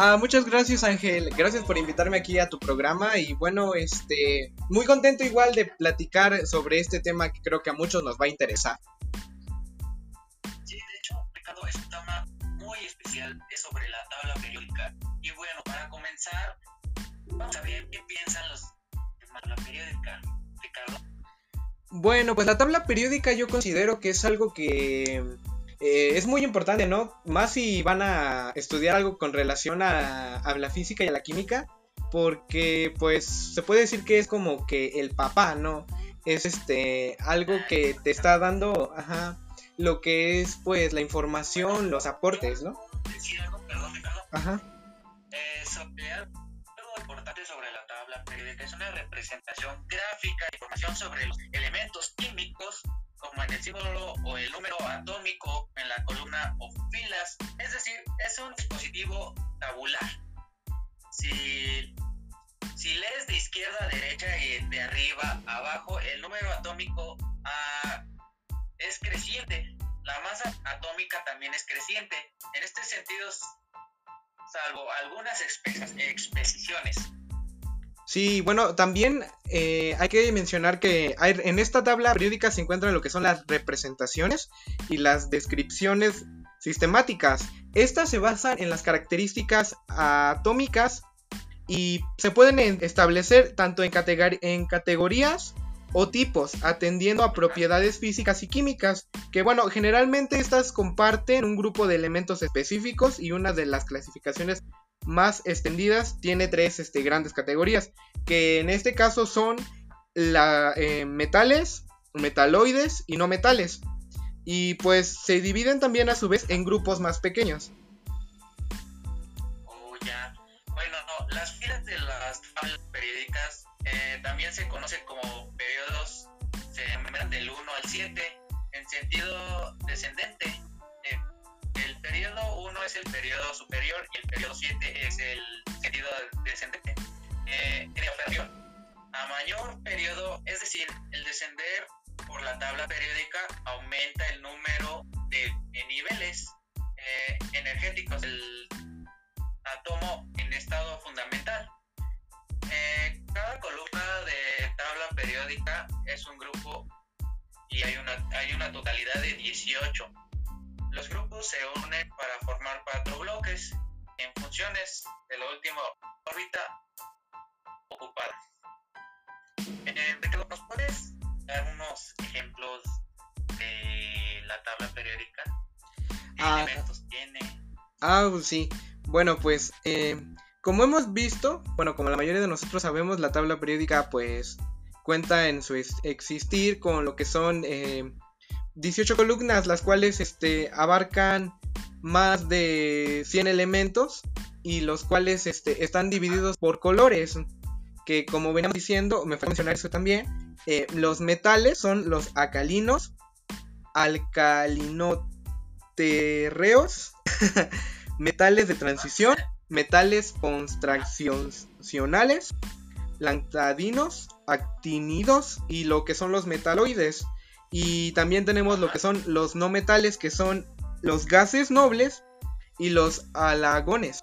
Ah, muchas gracias Ángel, gracias por invitarme aquí a tu programa y bueno, este, muy contento igual de platicar sobre este tema que creo que a muchos nos va a interesar. Sí, de hecho, Ricardo, es un tema muy especial, es sobre la tabla periódica. Y bueno, para comenzar, vamos a ver qué piensan los de la periódica. Ricardo. Bueno, pues la tabla periódica yo considero que es algo que eh, es muy importante, ¿no? Más si van a estudiar algo con relación a, a, la física y a la química, porque pues se puede decir que es como que el papá, ¿no? Es este algo que te está dando, ajá, lo que es pues la información, los aportes, ¿no? Decir algo, perdón, Ricardo. Ajá. Eh, sobre algo importante sobre la tabla periódica es una representación gráfica de información sobre los elementos químicos como en el símbolo o el número atómico en la columna o filas. Es decir, es un dispositivo tabular. Si, si lees de izquierda a derecha y de arriba a abajo, el número atómico ah, es creciente. La masa atómica también es creciente. En este sentido, salvo algunas exposiciones. Sí, bueno, también eh, hay que mencionar que en esta tabla periódica se encuentran lo que son las representaciones y las descripciones sistemáticas. Estas se basan en las características atómicas y se pueden establecer tanto en, en categorías o tipos, atendiendo a propiedades físicas y químicas, que bueno, generalmente estas comparten un grupo de elementos específicos y una de las clasificaciones más extendidas tiene tres este, grandes categorías, que en este caso son la, eh, metales, metaloides y no metales. Y pues se dividen también a su vez en grupos más pequeños. Oh, ya. Bueno, no, las filas de las tablas periódicas eh, también se conocen como periodos, se llaman del 1 al 7, en sentido descendente. Periodo superior y el periodo 7 es el sentido descendente. Eh, inferior. A mayor periodo, es decir, el descender por la tabla periódica aumenta el número de, de niveles eh, energéticos del átomo en estado fundamental. Eh, cada columna de tabla periódica es un grupo y hay una, hay una totalidad de 18. Los grupos se unen funciones de la última órbita ocupada. Eh, ¿Nos puedes dar unos ejemplos de la tabla periódica? ¿Qué Ah. elementos tiene? Ah, sí. Bueno, pues eh, como hemos visto, bueno, como la mayoría de nosotros sabemos, la tabla periódica pues cuenta en su ex- existir con lo que son eh, 18 columnas, las cuales este, abarcan más de 100 elementos y los cuales este, están divididos por colores, que como veníamos diciendo, me fue a mencionar eso también, eh, los metales son los alcalinos, alcalinoterreos, metales de transición, metales construccionales, lantadinos, actinidos y lo que son los metaloides. Y también tenemos lo que son los no metales, que son los gases nobles y los halagones.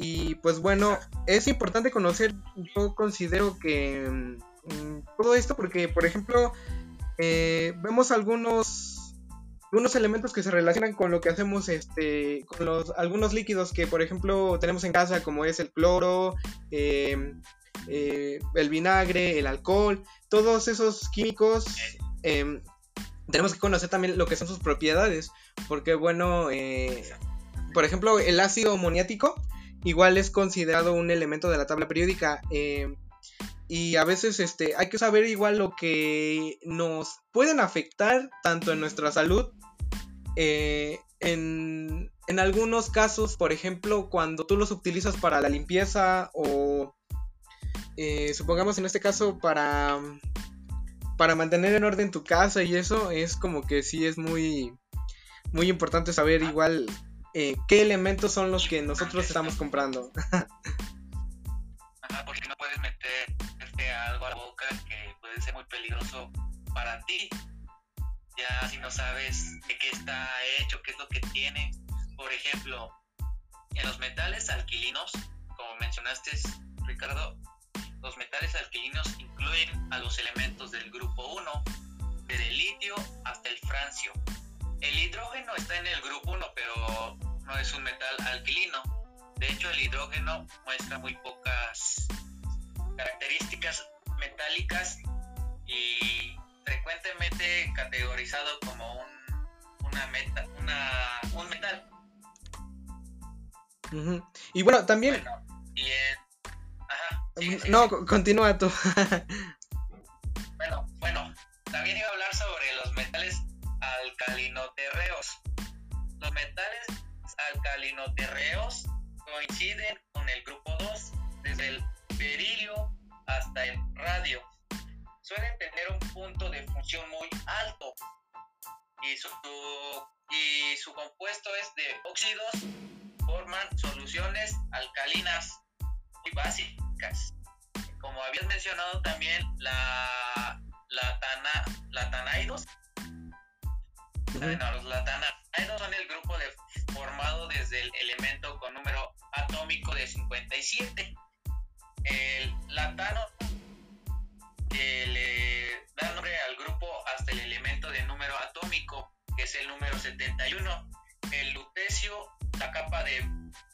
Y pues bueno, es importante conocer, yo considero que mm, todo esto porque, por ejemplo, eh, vemos algunos algunos elementos que se relacionan con lo que hacemos este con los algunos líquidos que por ejemplo tenemos en casa como es el cloro eh, eh, el vinagre el alcohol todos esos químicos eh, tenemos que conocer también lo que son sus propiedades porque bueno eh, por ejemplo el ácido amoniático igual es considerado un elemento de la tabla periódica eh, y a veces este, hay que saber igual lo que nos pueden afectar tanto en nuestra salud. eh, en, en algunos casos, por ejemplo, cuando tú los utilizas para la limpieza o eh, supongamos en este caso para, para mantener en orden tu casa y eso, es como que sí es muy, muy importante saber igual eh, qué elementos son los que nosotros estamos comprando. Ajá, porque no puedes meterte algo a la boca que puede ser muy peligroso para ti, ya si no sabes de qué está hecho, qué es lo que tiene. Por ejemplo, en los metales alquilinos, como mencionaste, Ricardo, los metales alquilinos incluyen a los elementos del grupo 1, desde el litio hasta el francio. El hidrógeno está en el grupo 1, pero no es un metal alquilino. De hecho, el hidrógeno muestra muy pocas características metálicas y frecuentemente categorizado como un, una meta, una, un metal. Y bueno, también... no, continúa tú. bueno, bueno, también iba a hablar sobre los metales alcalinoterreos. Los metales alcalinoterreos coinciden con el grupo 2 desde el berilio hasta el radio. Suelen tener un punto de función muy alto y su, y su compuesto es de óxidos, forman soluciones alcalinas muy básicas. Como habías mencionado también, la, la, tana, la tanaidos. Los son el grupo de, formado desde el elemento con número atómico de 57. El latano que le da nombre al grupo hasta el elemento de número atómico, que es el número 71. El lutecio, la capa de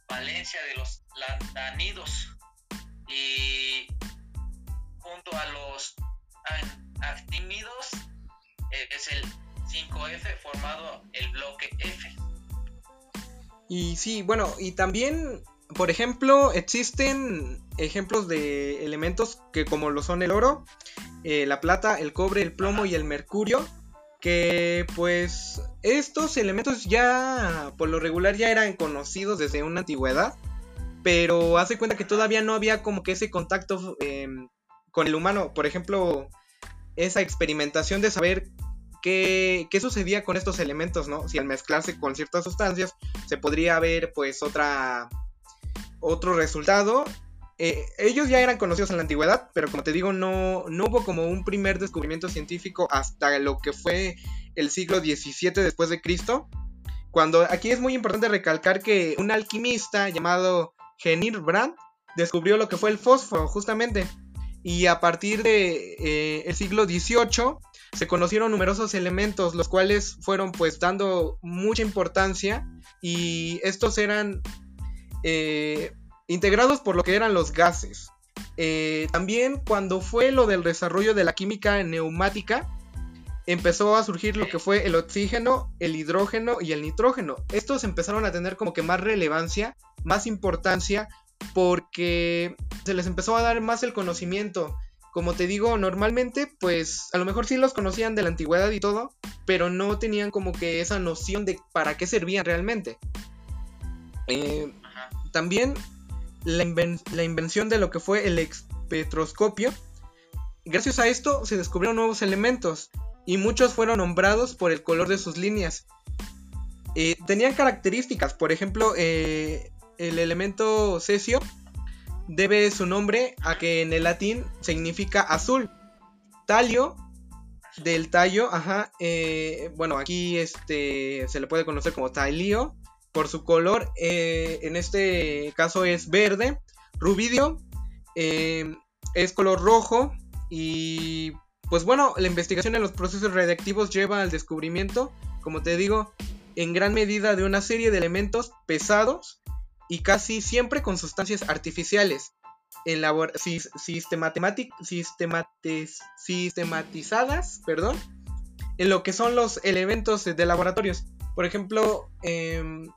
valencia de los lantanidos. Y sí, bueno, y también por ejemplo, existen ejemplos de elementos que como lo son el oro, eh, la plata, el cobre, el plomo y el mercurio, que pues estos elementos ya por lo regular ya eran conocidos desde una antigüedad, pero hace cuenta que todavía no había como que ese contacto em, con el humano, por ejemplo, esa experimentación de saber qué, sucedía con estos elementos, ¿no? Si al mezclarse con ciertas sustancias se podría ver pues otra otro resultado. Eh, ellos ya eran conocidos en la antigüedad, pero como te digo, no, no hubo como un primer descubrimiento científico hasta lo que fue el siglo XVII después de Cristo. Cuando aquí es muy importante recalcar que un alquimista llamado Genir Brandt descubrió lo que fue el fósforo, justamente. Y a partir de eh, el siglo XVIII se conocieron numerosos elementos, los cuales fueron pues dando mucha importancia y estos eran eh, integrados por lo que eran los gases. Eh, también cuando fue lo del desarrollo de la química neumática, empezó a surgir lo que fue el oxígeno, el hidrógeno y el nitrógeno. Estos empezaron a tener como que más relevancia, más importancia, porque se les empezó a dar más el conocimiento. Como te digo, normalmente, pues a lo mejor sí los conocían de la antigüedad y todo, pero no tenían como que esa noción de para qué servían realmente. Eh, también la, invención de lo que fue el espectroscopio. Gracias a esto se descubrieron nuevos elementos y muchos fueron nombrados por el color de sus líneas. Eh, tenían características, por ejemplo, eh, el elemento cesio debe su nombre a que en el latín significa azul. Talio, del tallo, ajá, eh, bueno, aquí este, se le puede conocer como talio, por su color, eh, en este caso es verde, rubidio, eh, es color rojo y pues bueno, la investigación en los procesos radiactivos lleva al descubrimiento, como te digo, en gran medida de una serie de elementos pesados y casi siempre con sustancias artificiales sistematizadas perdón, en lo que son los elementos de laboratorios. Por ejemplo, em,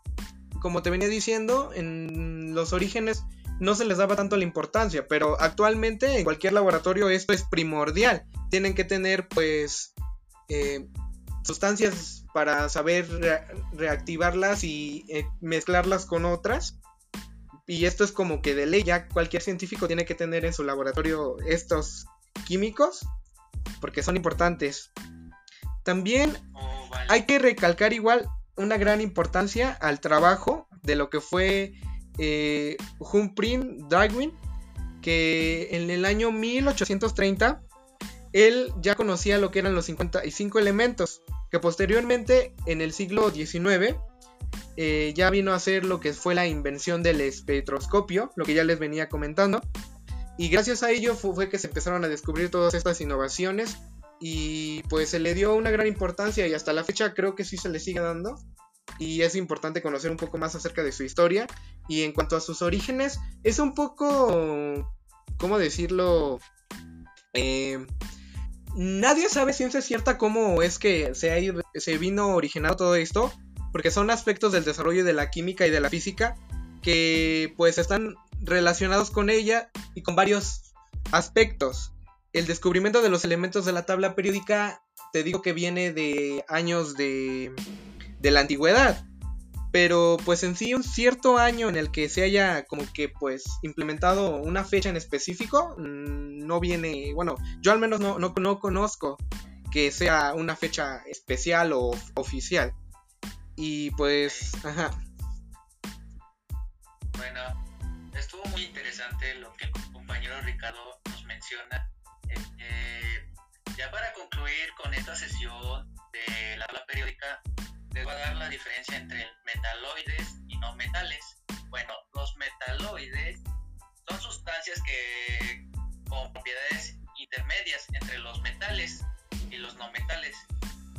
como te venía diciendo, en los orígenes no se les daba tanto la importancia, pero actualmente en cualquier laboratorio esto es primordial. Tienen que tener pues eh, sustancias para saber reactivarlas y eh, mezclarlas con otras. Y esto es como que de ley, ya cualquier científico tiene que tener en su laboratorio estos químicos, porque son importantes. También oh, hay que recalcar igual una gran importancia al trabajo de lo que fue eh, Humphrey Darwin, que en el año 1830 él ya conocía lo que eran los 55 elementos que posteriormente en el siglo XIX eh, ya vino a ser lo que fue la invención del espectroscopio, lo que ya les venía comentando. Y gracias a ello fue, que se empezaron a descubrir todas estas innovaciones y pues se le dio una gran importancia y hasta la fecha creo que sí se le sigue dando. Y es importante conocer un poco más acerca de su historia. Y en cuanto a sus orígenes, es un poco, ¿cómo decirlo? Eh, nadie sabe ciencia cierta cómo es que se, se vino originado todo esto porque son aspectos del desarrollo de la química y de la física que pues están relacionados con ella y con varios aspectos. El descubrimiento de los elementos de la tabla periódica, te digo que viene de años de, de la antigüedad, pero pues en sí un cierto año en el que se haya como que pues implementado una fecha en específico, mm, no viene, bueno, yo al menos no, no, no conozco que sea una fecha especial o oficial. Y pues, ajá. Bueno, estuvo muy interesante lo que el compañero Ricardo nos menciona. Eh, ya para concluir con esta sesión de la tabla periódica, voy a dar la diferencia entre metaloides y no metales. Bueno, los metaloides son sustancias que con propiedades intermedias entre los metales y los no metales.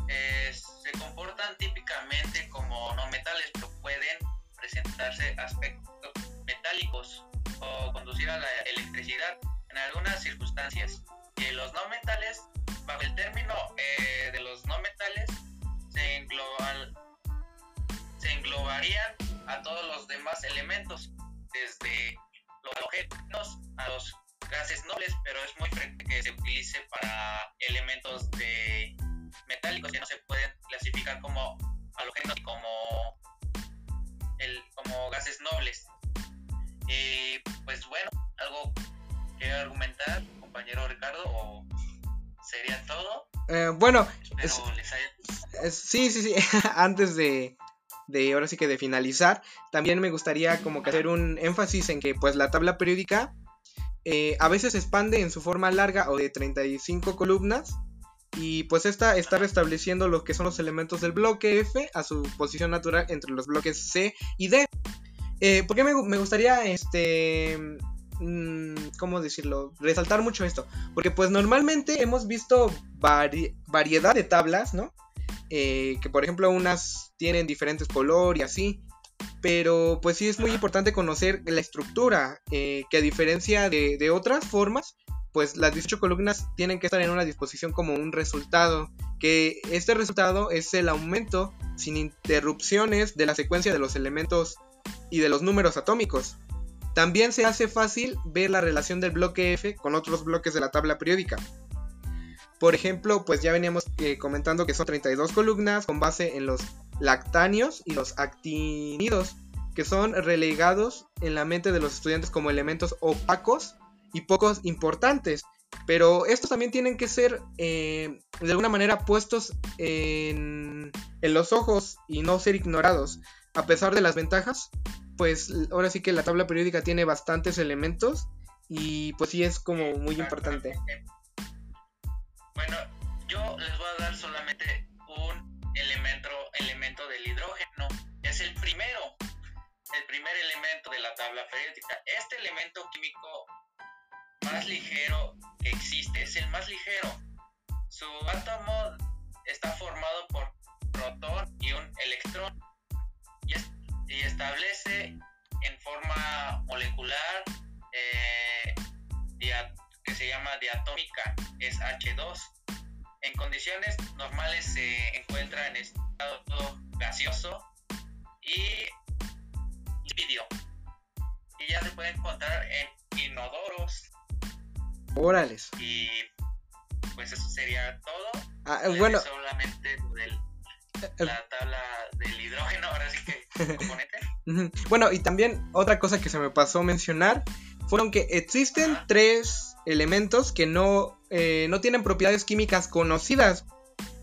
Eh, se comportan típicamente como no metales, pero pueden presentarse aspectos metálicos o conducir a la electricidad en algunas circunstancias. Y los no metales, bajo el término eh, de los no metales, se, se englobarían a todos los demás elementos, desde los halógenos a los gases nobles, pero es muy frecuente que se utilice para elementos de metálicos que no se pueden clasificar como halógenos y como, el, como gases nobles. Y pues bueno, algo que argumentar, compañero Ricardo, o sería todo. Eh, bueno, sí, sí, sí, antes de, de ahora sí que de finalizar, también me gustaría como que hacer un énfasis en que pues la tabla periódica eh, a veces se expande en su forma larga o de 35 columnas y pues esta está restableciendo lo que son los elementos del bloque F a su posición natural entre los bloques C y D. Eh, ¿Por qué me, gustaría, este, mm, cómo decirlo, resaltar mucho esto? Porque pues normalmente hemos visto variedad de tablas, ¿no? Eh, que por ejemplo unas tienen diferentes color y así. Pero pues sí es muy importante conocer la estructura, eh, que a diferencia de, de otras formas, pues las 18 columnas tienen que estar en una disposición como un resultado, que este resultado es el aumento sin interrupciones de la secuencia de los elementos y de los números atómicos. También se hace fácil ver la relación del bloque F con otros bloques de la tabla periódica. Por ejemplo, pues ya veníamos eh, comentando que son 32 columnas con base en los lactáneos y los actinidos, que son relegados en la mente de los estudiantes como elementos opacos y pocos importantes. Pero estos también tienen que ser eh, de alguna manera puestos en, en los ojos y no ser ignorados. A pesar de las ventajas, pues ahora sí que la tabla periódica tiene bastantes elementos y pues sí es como muy importante. Bueno, yo les voy a dar solamente un elemento, elemento del hidrógeno. Es el primero, el primer elemento de la tabla periódica. Este elemento químico más ligero que existe, es el más ligero. Su átomo está formado por protón y un electrón y, establece en forma molecular diatómica, es H2. En condiciones normales se encuentra en estado gaseoso y líquido. Y ya se puede encontrar en inodoros, Órales. Y pues eso sería todo. Ah, eh, bueno. Solamente del, eh, la tabla del hidrógeno, ahora sí que componente. bueno, y también otra cosa que se me pasó mencionar fueron que existen tres elementos que no, eh, no tienen propiedades químicas conocidas.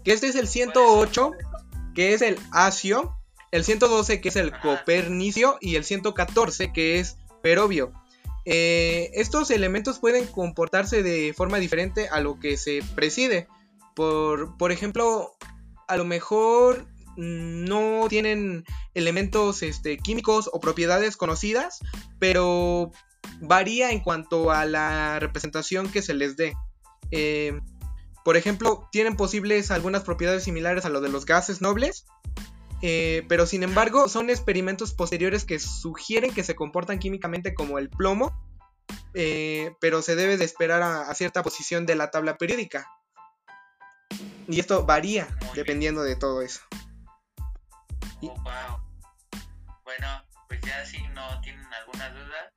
Que este es el 108, que es el asio, el 112 que es el copernicio y el 114 que es perobio. Eh, estos elementos pueden comportarse de forma diferente a lo que se preside. Por, por ejemplo, a lo mejor no tienen elementos este, químicos o propiedades conocidas, pero varía en cuanto a la representación que se les dé. Eh, por ejemplo, tienen posibles algunas propiedades similares a lo de los gases nobles, eh, pero sin embargo son experimentos posteriores que sugieren que se comportan químicamente como el plomo, eh, pero se debe de esperar a, cierta posición de la tabla periódica. Y esto varía dependiendo de todo eso. Oh, wow. Bueno, pues ya si no tienen alguna duda,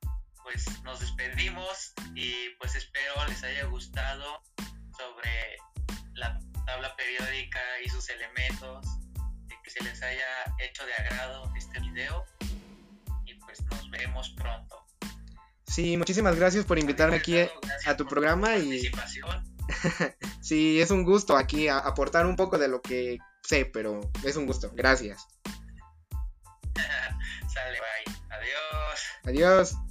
pues nos despedimos y pues espero les haya gustado sobre la tabla periódica y sus elementos, y que se les haya hecho de agrado este video y pues nos vemos pronto. Sí, muchísimas gracias por invitarme aquí a tu programa y sí, es un gusto aquí aportar un poco de lo que sé, pero es un gusto. Gracias. Sale, bye. Adiós. Adiós.